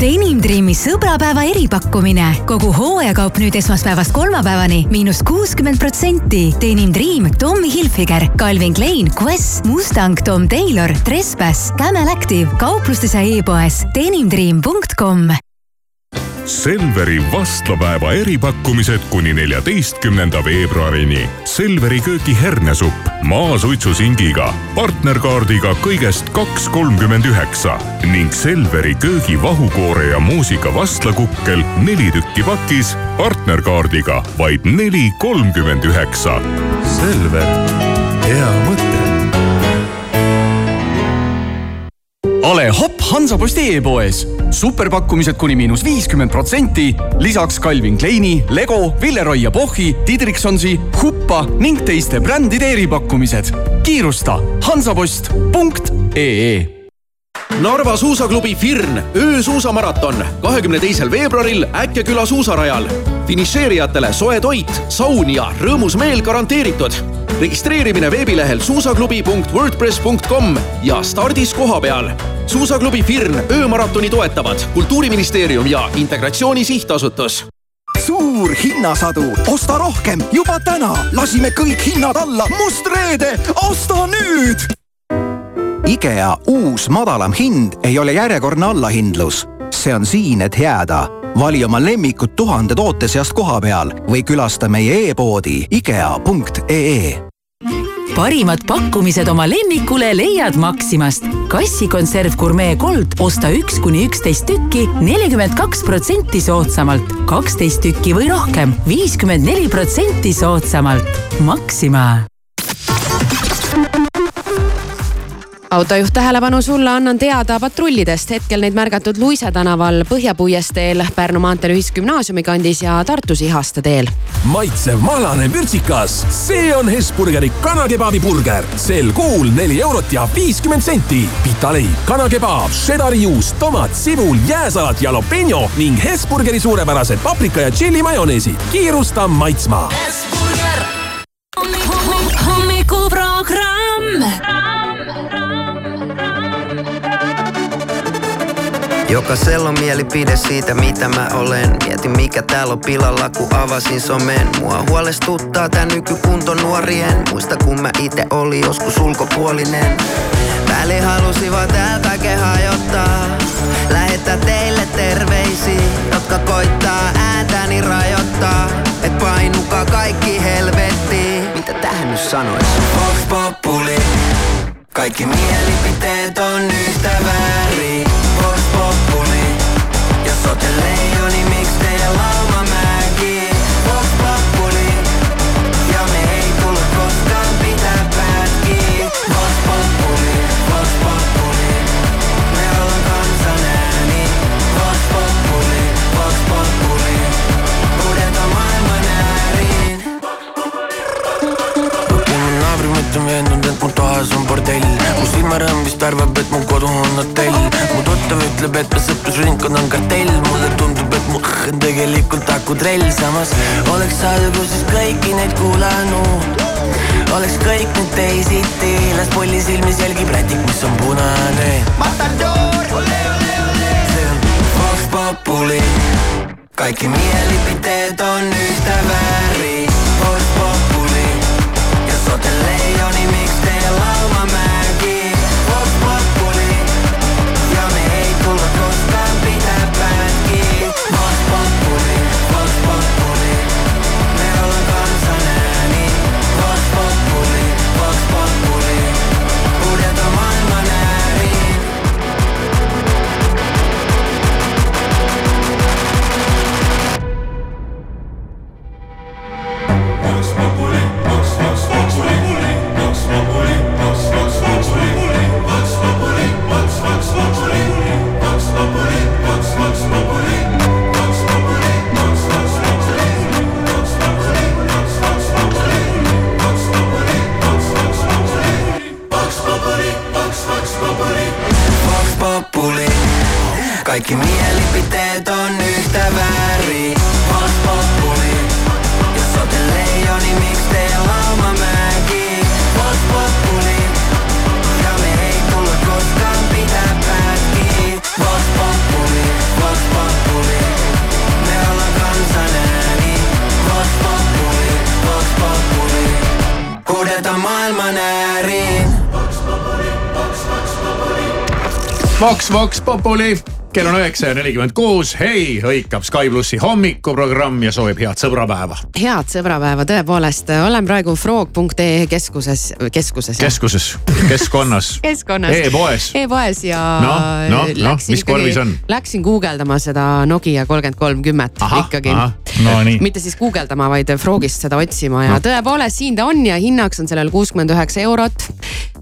Denim Dreami sõbrapäeva eripakkumine. kogu hooajakaup nüüd esmaspäevast kolmapäevani miinus kuuskümmend protsenti. Denim Dream, Tommy Hilfiger, Calvin Klein, Quest, Mustang, Tom Taylor, Trespass, Camel Active, kauplustes ja e-poes denimdream.com Selveri vastlapäeva eripakkumised kuni neljateistkümnenda veebruarini. Selveri köögi hernesupp maasuitsusingiga, partnerkaardiga kõigest kaks kolmkümmend üheksa ning Selveri köögi vahukoore ja muusika vastlakukkel neli tükki pakis, partnerkaardiga vaid neli kolmkümmend üheksa. Selver, hea mõte ole hopp Hansaposti e-poes. superpakkumised kuni miinus viiskümmend protsenti, lisaks Calvin Kleini, Lego, Villeroy ja Bochi, Didriksonsi, Huppa ning teiste brändide eripakkumised. kiirusta hansapost.ee Narva suusaklubi Firn öösuusamaraton kahekümne teisel veebruaril Äkkeküla suusarajal. finišeerijatele soe toit, saun ja rõõmus meel garanteeritud. Registreerimine veebilehel suusaklubi.wordpress.com ja stardis kohapeal. suusaklubi Firn öömaratoni toetavad Kultuuriministeerium ja Integratsiooni Sihtasutus suur hinnasadu, osta rohkem juba täna, lasime kõik hinnad alla, must reede, osta nüüd IKEA uus madalam hind ei ole järjekordne allahindlus. see on siin, et jääda. Vali oma lemmikud tuhande toote seast koha peal või külasta meie e-poodi ikea.ee parimad pakkumised oma lemmikule leiad Maximast. kassikonserv Gourmet Gold osta üks kuni üksteist tükki, nelikümmend kaks protsenti soodsamalt. kaksteist tükki või rohkem, viiskümmend neli protsenti soodsamalt. Maxima autojuht tähelepanu sulle, annan teada patrullidest. hetkel neid märgatud Luise tänaval, Põhja-Puiesteel, Pärnu maanteel Ühisgümnaasiumi kandis ja Tartus Ihaste teel. maitsev mahlane vürtsikas, see on Hesburgeri kanakebabi burger. sel kuul neli eurot ja viiskümmend senti. pitaleib, kanakebaab, šedari juust, tomat, sibul, jääsalat, jalapeno ning Hesburgeri suurepärased paprika ja tšilli majoneesid. kiirusta maitsma. hommikuprogramm Jokaisella on mielipide siitä mitä mä olen. Mietin mikä täällä on pilalla kun avasin somen. Mua huolestuttaa tää nykykunto nuorien. Muista kun mä ite oli joskus ulkopuolinen. Väli halusivat täältä kehajottaa Lähettää teille terveisiä Jotka koittaa ääntäni rajoittaa. Et painukaa kaikki helvettiin Mitä tähän nyt sanois? Vox Populi. Kaikki mielipiteet on yhtä väärin Populi. Jos ootte leijoni, miksi teidän lauma mäki Vox Populi. Ja me ei tulla koskaan pitää pätkiä Vox Populi, Vox Populi. Me ollaan kansan ääni Vox Populi, Vox Populi. Uudeta maailman ääriin mu naabri mõte on veendunud, et mu toas on bordell mu silmarõmm vist arvab, et mu kodu on hotell. Mu tuttav ütleb, et mu sõprusringkond on kartell. Mulle tundub, et mu õhk on tegelikult akutrell. Samas oleks saadud, kus siis kõiki neid kuulanud. Oleks kõik nüüd teisiti. Las polli silmis jälgib rätik, mis on punane. Matador See on Vox Populi. Kaikki mielipiteet on yhtä väärin Vox, Vox Populi kell on üheksa ja nelikümmend kuus, hei, hõikab Sky plussi hommikuprogramm ja soovib head sõbrapäeva. head sõbrapäeva, tõepoolest, olen praegu frog.ee keskuses, keskuses. keskuses, keskkonnas [laughs] keskkonnas e. e-poes e-poes ja no,. noh, noh, mis korvis on? Läksin guugeldama seda Nokia kolmkümmend kolm kümmet ikkagi. no nii. mitte siis guugeldama, vaid Frogist seda otsima ja no. tõepoolest siin ta on ja hinnaks on sellel kuuskümmend üheksa eurot.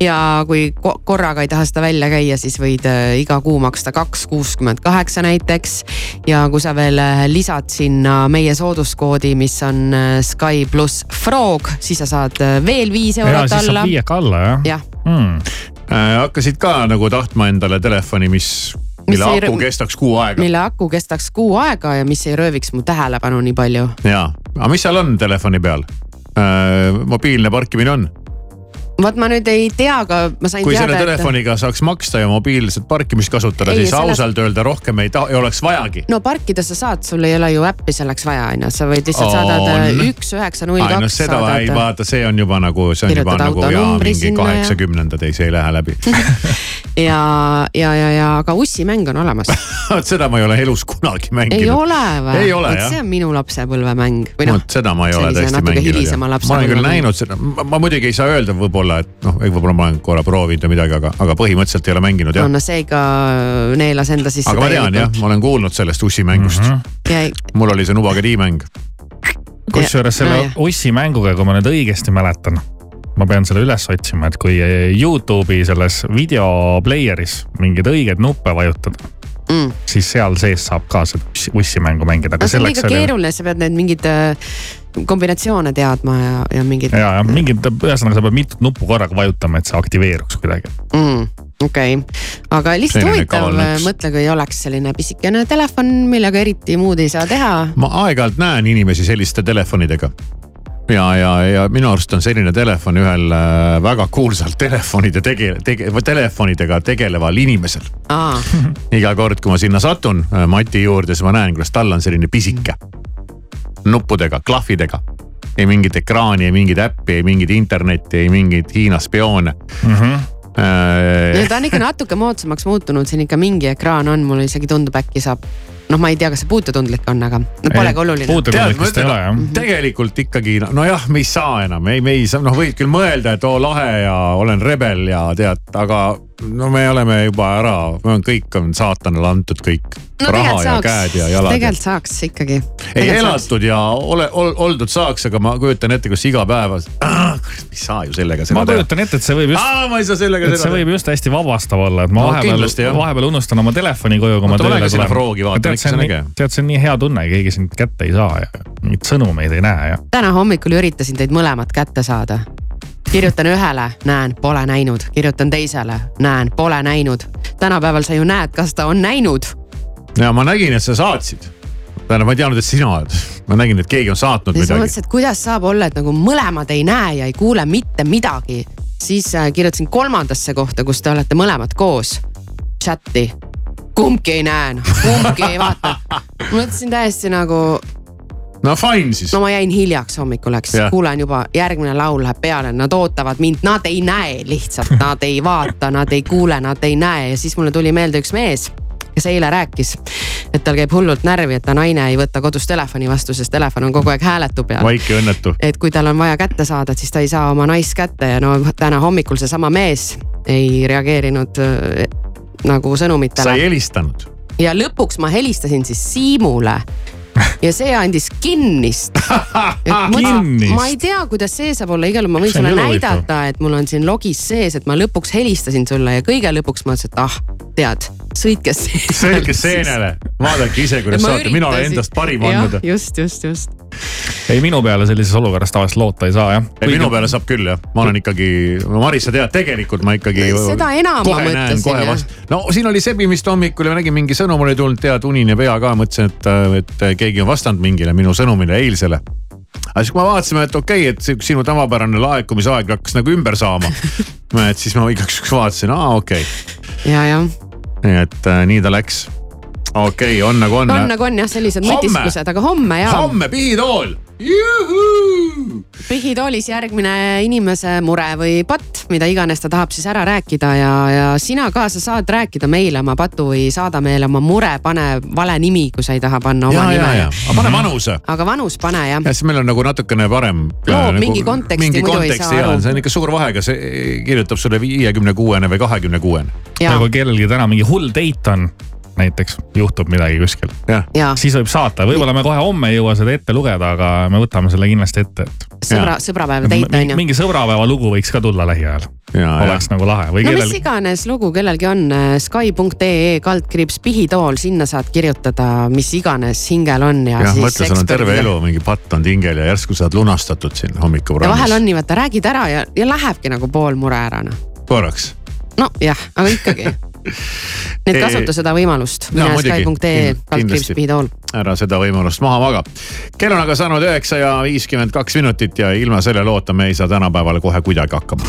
Ja kui korraga ei taha seda välja käia, siis võid äh, iga kuu maksta kaks kuuskümmend kaheksa näiteks. ja kui sa veel äh, lisad sinna meie sooduskoodi, mis on äh, Sky pluss Frog, siis sa saad veel viis eurot ja, alla. viieka alla jah jah hmm.. Äh, hakkasid ka nagu tahtma endale telefoni, mis mille mis aku kestaks kuu aega. mille aku kestaks kuu aega ja mis ei rööviks mu tähelepanu nii palju. ja, aga mis seal on telefoni peal äh,? mobiilne parkimine on? Vot ma nüüd ei tea, aga ma sain kui teada. kui selle telefoniga et... saaks maksta ja mobiilset parkimist kasutada, siis selles... ausalt öelda rohkem ei taha, ei oleks vajagi. no parkida sa saad, sul ei ole ju äppi selleks vaja, on ju, sa võid lihtsalt saada üks üheksa null kaks. seda saadad... ei vaata, see on juba nagu, see on juba nagu jaa, mingi kaheksakümnendad ja... ei, see ei lähe läbi [laughs] ja, ja, ja, ja aga ussimäng on olemas [laughs] vot seda ma ei ole elus kunagi mänginud. ei ole või? vot see on minu lapsepõlvemäng. Või noh, seda ma ei ole tõesti mänginud. ma olen küll näinud seda, ma muidugi ei saa öelda võib-olla, et noh, võib-olla ma olen korra proovinud või midagi, aga, aga põhimõtteliselt ei ole mänginud jah. no see ikka neelas enda sisse. aga ma tean jah, ma olen kuulnud sellest ussimängust mm. -hmm. mul oli see Nubage tiimäng. kusjuures selle no, ussimänguga, kui ma nüüd õigesti mäletan ma pean selle üles otsima, et kui Youtube'i selles video player'is mingeid õigeid nuppe vajutada mm., siis seal sees saab ka seda ussimängu mängida. aga see on liiga keeruline, sa pead need mingid kombinatsioone teadma ja, ja mingid. ja, ja mingid, ühesõnaga sa pead mitut nuppu korraga vajutama, et see aktiveeruks kuidagi mm okei okay., aga lihtsalt huvitav, mõtle, kui oleks selline pisikene telefon, millega eriti muud ei saa teha. ma aeg-ajalt näen inimesi selliste telefonidega ja, ja, ja minu arust on selline telefon ühel äh, väga kuulsal telefonide tege-, tege-, telefonidega tegeleval inimesel. iga kord, kui ma sinna satun äh, Mati juurde, siis ma näen, kuidas tal on selline pisike nuppudega, klahvidega. ei mingit ekraani, ei mingit äppi, ei mingit internetti, ei mingeid Hiina spioone mm. -hmm no ta on ikka natuke moodsamaks muutunud, siin ikka mingi ekraan on, mulle isegi tundub, äkki saab noh, ma ei tea, kas see puututundlik on, aga no polegi oluline. puututundlik vist ei ole jah. tegelikult ikkagi nojah, me ei saa enam, ei, me ei saa, noh, võid küll mõelda, et oo lahe ja olen rebel ja tead, aga no me oleme juba ära, kõik on saatanale antud kõik no,. raha ja saaks, käed ja jalad. tegelikult saaks ikkagi. ei elatud ja ole ol,, oldud saaks, aga ma kujutan ette, kus iga päev, [clears throat] ei saa ju sellega seda teha. ma kujutan ette, et see võib just. ma ei saa sellega seda teha. see võib just hästi vabastav olla, et ma no, vahepeal, vahepeal unustan oma telefoni koju, kui ma tööle tulen. Tead, see on nii, tead, see on nii hea tunne, keegi sind kätte ei saa ja mingeid sõnumeid ei näe ja. täna hommikul üritasin teid mõlemat kätte saada kirjutan ühele, näen, pole näinud, kirjutan teisele, näen, pole näinud. tänapäeval sa ju näed, kas ta on näinud. ja ma nägin, et sa saatsid. tähendab, ma ei teadnud, et sina oled. ma nägin, et keegi on saatnud ja midagi. mõtlesin, et kuidas saab olla, et nagu mõlemad ei näe ja ei kuule mitte midagi. siis äh, kirjutasin kolmandasse kohta, kus te olete mõlemad koos. chati, kumbki ei näe, kumbki ei vaata. mõtlesin täiesti nagu no fine siis. no ma jäin hiljaks hommikul, eks yeah., kuulen juba, järgmine laul läheb peale, nad ootavad mind, nad ei näe lihtsalt, nad ei vaata, nad ei kuule, nad ei näe ja siis mulle tuli meelde üks mees kes eile rääkis, et tal käib hullult närvi, et ta naine ei võta kodus telefoni vastu, sest telefon on kogu aeg hääletu peal. vaike õnnetu. et kui tal on vaja kätte saada, et siis ta ei saa oma naist kätte ja no täna hommikul seesama mees ei reageerinud nagu sõnumitele. sa ei helistanud? ja lõpuks ma helistasin siis Siimule ja see andis kinnist. kinnist. ma ei tea, kuidas see saab olla, igal juhul ma võin sulle näidata, et mul on siin logis sees, et ma lõpuks helistasin sulle ja kõige lõpuks ma ütlesin, et ah, tead, sõitke seenele. sõitke seenele, vaadake ise, kuidas saate, mina olen endast parim andnud. just, just, just ei, minu peale sellises olukorras tavaliselt loota ei saa jah. ei, minu peale saab küll jah, ma olen ikkagi, no Maris, sa tead, tegelikult ma ikkagi. seda enam ma mõtlesin jah. no siin oli sebimist hommikul ja nägin mingi sõnum oli tulnud, tead, unine pea ka, mõtlesin, et, et keegi on vastanud mingile minu sõnumile eilsele aga siis, kui me vaatasime, et okei okay,, et sinu tavapärane laekumisaeg hakkas nagu ümber saama [laughs] et siis ma igaks juhuks vaatasin, aa okei okay.. ja, jah. nii et äh, nii ta läks okei okay,, on nagu on. on nagu on jah, sellised mõtisklused, aga homme ja. homme pihitool. pihitoolis järgmine inimese mure või patt, mida iganes ta tahab siis ära rääkida ja, ja sina ka, sa saad rääkida meile oma patu või saada meile oma mure, pane vale nimi, kui sa ei taha panna oma ja, nime. ja, ja, aga pane vanuse. aga vanus pane jah. ja siis meil on nagu natukene parem. loob nagu, mingi konteksti, mingi muidu konteksti, ei saa aru. see on ikka suur vahe, kas kirjutab sulle viiekümne kuuene või kahekümne kuuene. ja kui kellelgi täna mingi hull date on näiteks juhtub midagi kuskil. siis võib saata, võib-olla me kohe homme ei jõua seda ette lugeda, aga me võtame selle kindlasti ette, et. sõbra, sõbrapäeva date on ju. mingi sõbrapäeva lugu võiks ka tulla lähiajal. oleks nagu lahe või no kellel... mis iganes lugu kellelgi on, Sky.ee kaldkriips pihitool, sinna saad kirjutada, mis iganes hingel on ja. jah, mõtle, sul on terve elu mingi patt on hingel ja järsku saad lunastatud siin hommikuprogrammis. ja vahel on nii, vaata räägid ära ja, ja lähebki nagu pool mure ära noh. korraks. nojah, aga ikkagi [laughs] nii et kasuta seda võimalust, mine Sky.ee kaldkriips pihitool. ära seda võimalust maha maga. kell on aga saanud üheksa ja viiskümmend kaks minutit ja ilma selle loota me ei saa tänapäeval kohe kuidagi hakkama.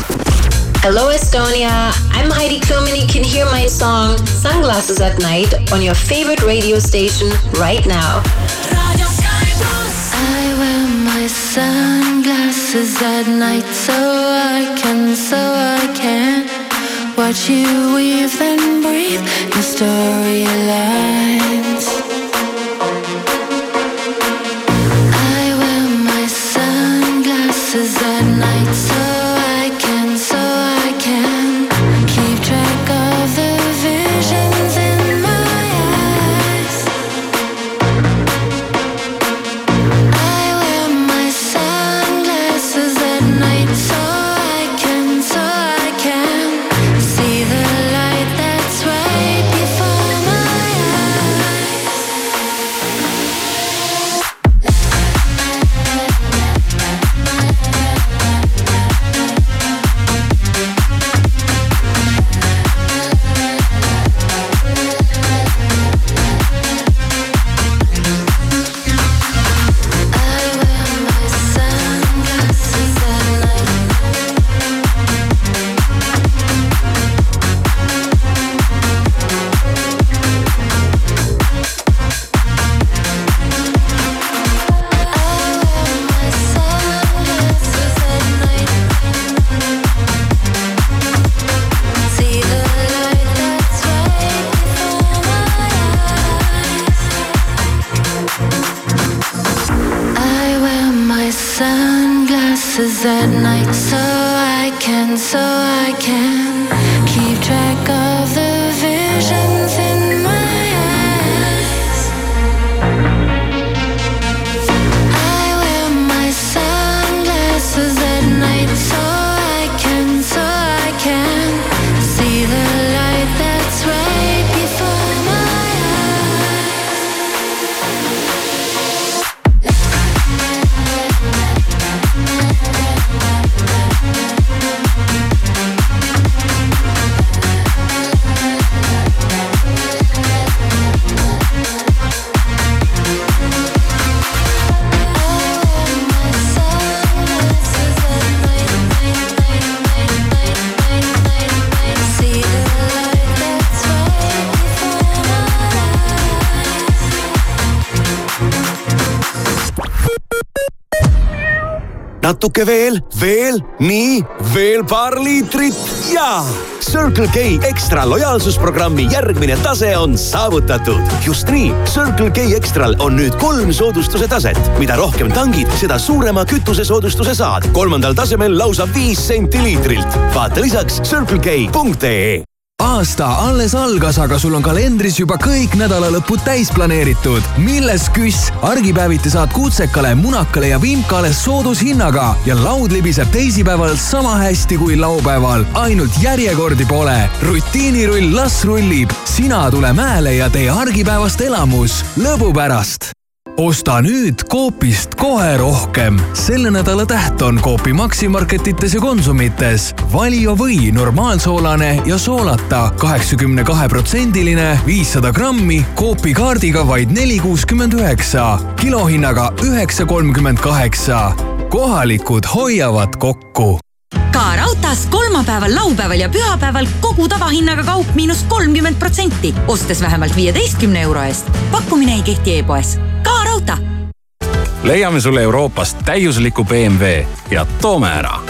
Hello Estonia, I'm Heidi Klum and you can hear my song Sunglasses at Night on your favorite radio station right now. I wear my sunglasses at night so I can, so I can watch you weave then breathe in storylines. I natuke veel, veel, nii, veel paar liitrit ja Circle K ekstra lojaalsusprogrammi järgmine tase on saavutatud. just nii, Circle K ekstral on nüüd kolm soodustuse taset. mida rohkem tangid, seda suurema kütusesoodustuse saad. kolmandal tasemel lausa viis senti liitrilt. vaata lisaks circlek.ee aasta alles algas, aga sul on kalendris juba kõik nädalalõpud täis planeeritud. milles küss? argipäeviti saad kutsekale, munakale ja vimkale soodushinnaga ja laud libiseb teisipäeval sama hästi kui laupäeval. ainult järjekordi pole. rutiinirull las rullib, sina tule mäele ja tee argipäevast elamus lõbu pärast osta nüüd Coopist kohe rohkem. selle nädala täht on Coopi Maximarketites ja Konsumites. Valio või normaalsoolane ja soolata kaheksakümne kahe protsendiline, viissada grammi Coopi kaardiga vaid neli kuuskümmend üheksa, kilohinnaga üheksa kolmkümmend kaheksa. kohalikud hoiavad kokku ka raudtees kolmapäeval, laupäeval ja pühapäeval kogu tavahinnaga kaup miinus kolmkümmend protsenti, ostes vähemalt viieteistkümne euro eest. pakkumine ei kehti e-poes. ka raudtee leiame sulle Euroopast täiusliku BMW ja toome ära.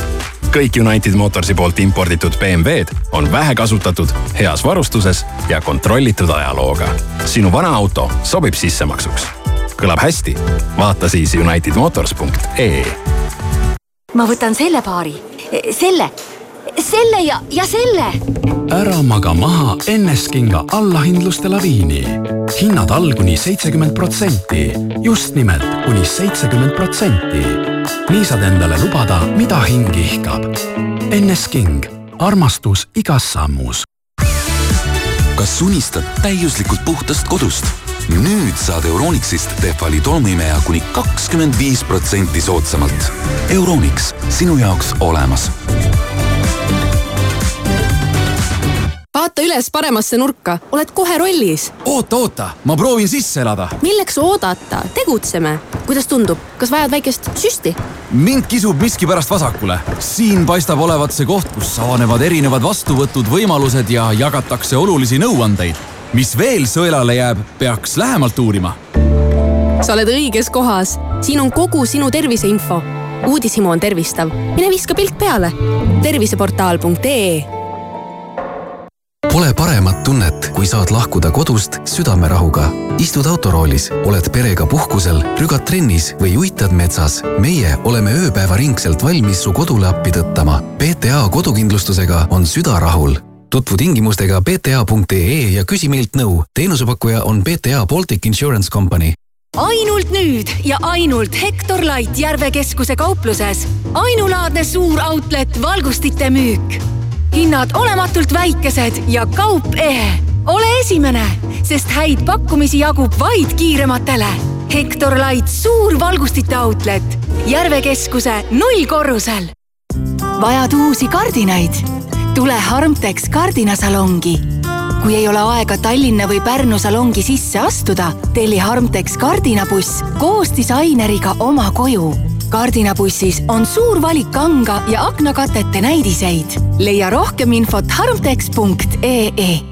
kõik United Motorsi poolt imporditud BMW-d on vähekasutatud, heas varustuses ja kontrollitud ajalooga. sinu vana auto sobib sissemaksuks. kõlab hästi? vaata siis unitedmotors.ee. ma võtan selle paari, selle, selle ja, ja selle ära maga maha Enneskinga allahindluste laviini. hinnad all kuni seitsekümmend protsenti, just nimelt kuni seitsekümmend protsenti. nii saad endale lubada, mida hing ihkab. Ennesking, armastus igas sammus. kas unistad täiuslikult puhtast kodust? Nüüd saad Euronixist Tehvali tolmuimeja kuni kakskümmend viis protsenti soodsamalt. Euronix, sinu jaoks olemas vaata üles paremasse nurka, oled kohe rollis. oota, oota, ma proovin sisse elada. milleks oodata, tegutseme. kuidas tundub, kas vajad väikest süsti? mind kisub miskipärast vasakule. siin paistab olevat see koht, kus avanevad erinevad vastuvõtud, võimalused ja jagatakse olulisi nõuandeid. Mis veel sõelale jääb, peaks lähemalt uurima. sa oled õiges kohas, siin on kogu sinu terviseinfo. uudishimu on tervistav, mine viska pilk peale. terviseportaal.ee Pole paremat tunnet, kui saad lahkuda kodust südamerahuga. istud autoroolis, oled perega puhkusel, rügad trennis või uitad metsas. meie oleme ööpäevaringselt valmis su kodule appi tõttama. PTA kodukindlustusega on süda rahul tutvu tingimustega pta.ee ja küsi meilt nõu. teenusepakkuja on PTA Baltic Insurance Company ainult nüüd ja ainult Hektor Light Järve keskuse kaupluses. ainulaadne suur outlet valgustite müük hinnad olematult väikesed ja kaup ehe. ole esimene, sest häid pakkumisi jagub vaid kiirematele. Hektor Light suur valgustite outlet Järve keskuse nullkorrusel. vajad uusi kardinaid? Tule Harmtex kardinasalongi kui ei ole aega Tallinna või Pärnu salongi sisse astuda, telli Harmtex kardinabuss koos disaineriga oma koju. Kardinabussis on suur valik kanga ja aknakatete näidiseid. leia rohkem infot harmtex.ee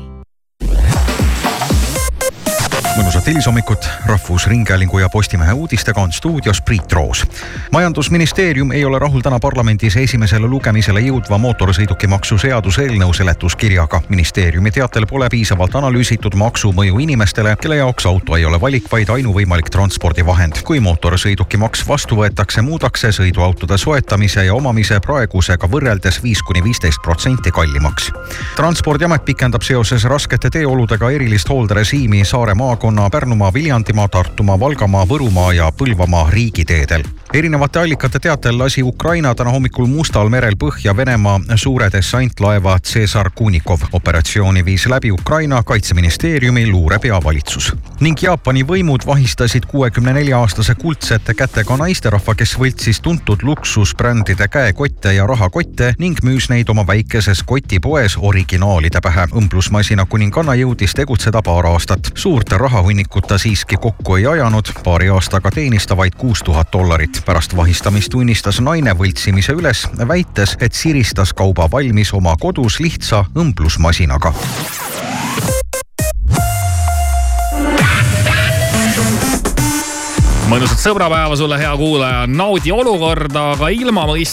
mõnusat hilishommikut, Rahvusringhäälingu ja Postimehe uudistega on stuudios Priit Roos. majandusministeerium ei ole rahul täna parlamendis esimesele lugemisele jõudva mootorsõidukimaksu seaduseelnõu seletuskirjaga. ministeeriumi teatel pole piisavalt analüüsitud maksumõju inimestele, kelle jaoks auto ei ole valik, vaid ainuvõimalik transpordivahend. kui mootorsõidukimaks vastu võetakse, muudakse sõiduautode soetamise ja omamise praegusega võrreldes viis kuni viisteist protsenti kallimaks. transpordiamet pikendab seoses raskete teeoludega erilist hoolderežiimi Saare maakonna maakonna Pärnumaa, Viljandimaa, Tartumaa, Valgamaa, Võrumaa ja Põlvamaa riigiteedel. Erinevate allikate teatel lasi Ukraina täna hommikul Mustal merel põhja Venemaa suure dessantlaeva Cesar Kunikov. operatsiooni viis läbi Ukraina kaitseministeeriumi luurepeavalitsus. ning Jaapani võimud vahistasid kuuekümne nelja aastase kuldsete kätega naisterahva, kes võltsis tuntud luksusbrändide käekotte ja rahakotte ning müüs neid oma väikeses kotipoes originaalide pähe. õmblusmasina kuninganna jõudis tegutseda paar aastat. suurte rahahunnikut ta siiski kokku ei ajanud, paari aastaga teenis ta vaid kuus tuhat dollarit. Pärast vahistamist tunnistas naine võltsimise üles, väites, et siristas kauba valmis oma kodus lihtsa õmblusmasinaga. mõnusat sõbrapäeva sulle, hea kuulaja, naudi olukorda, aga ilma mõistagi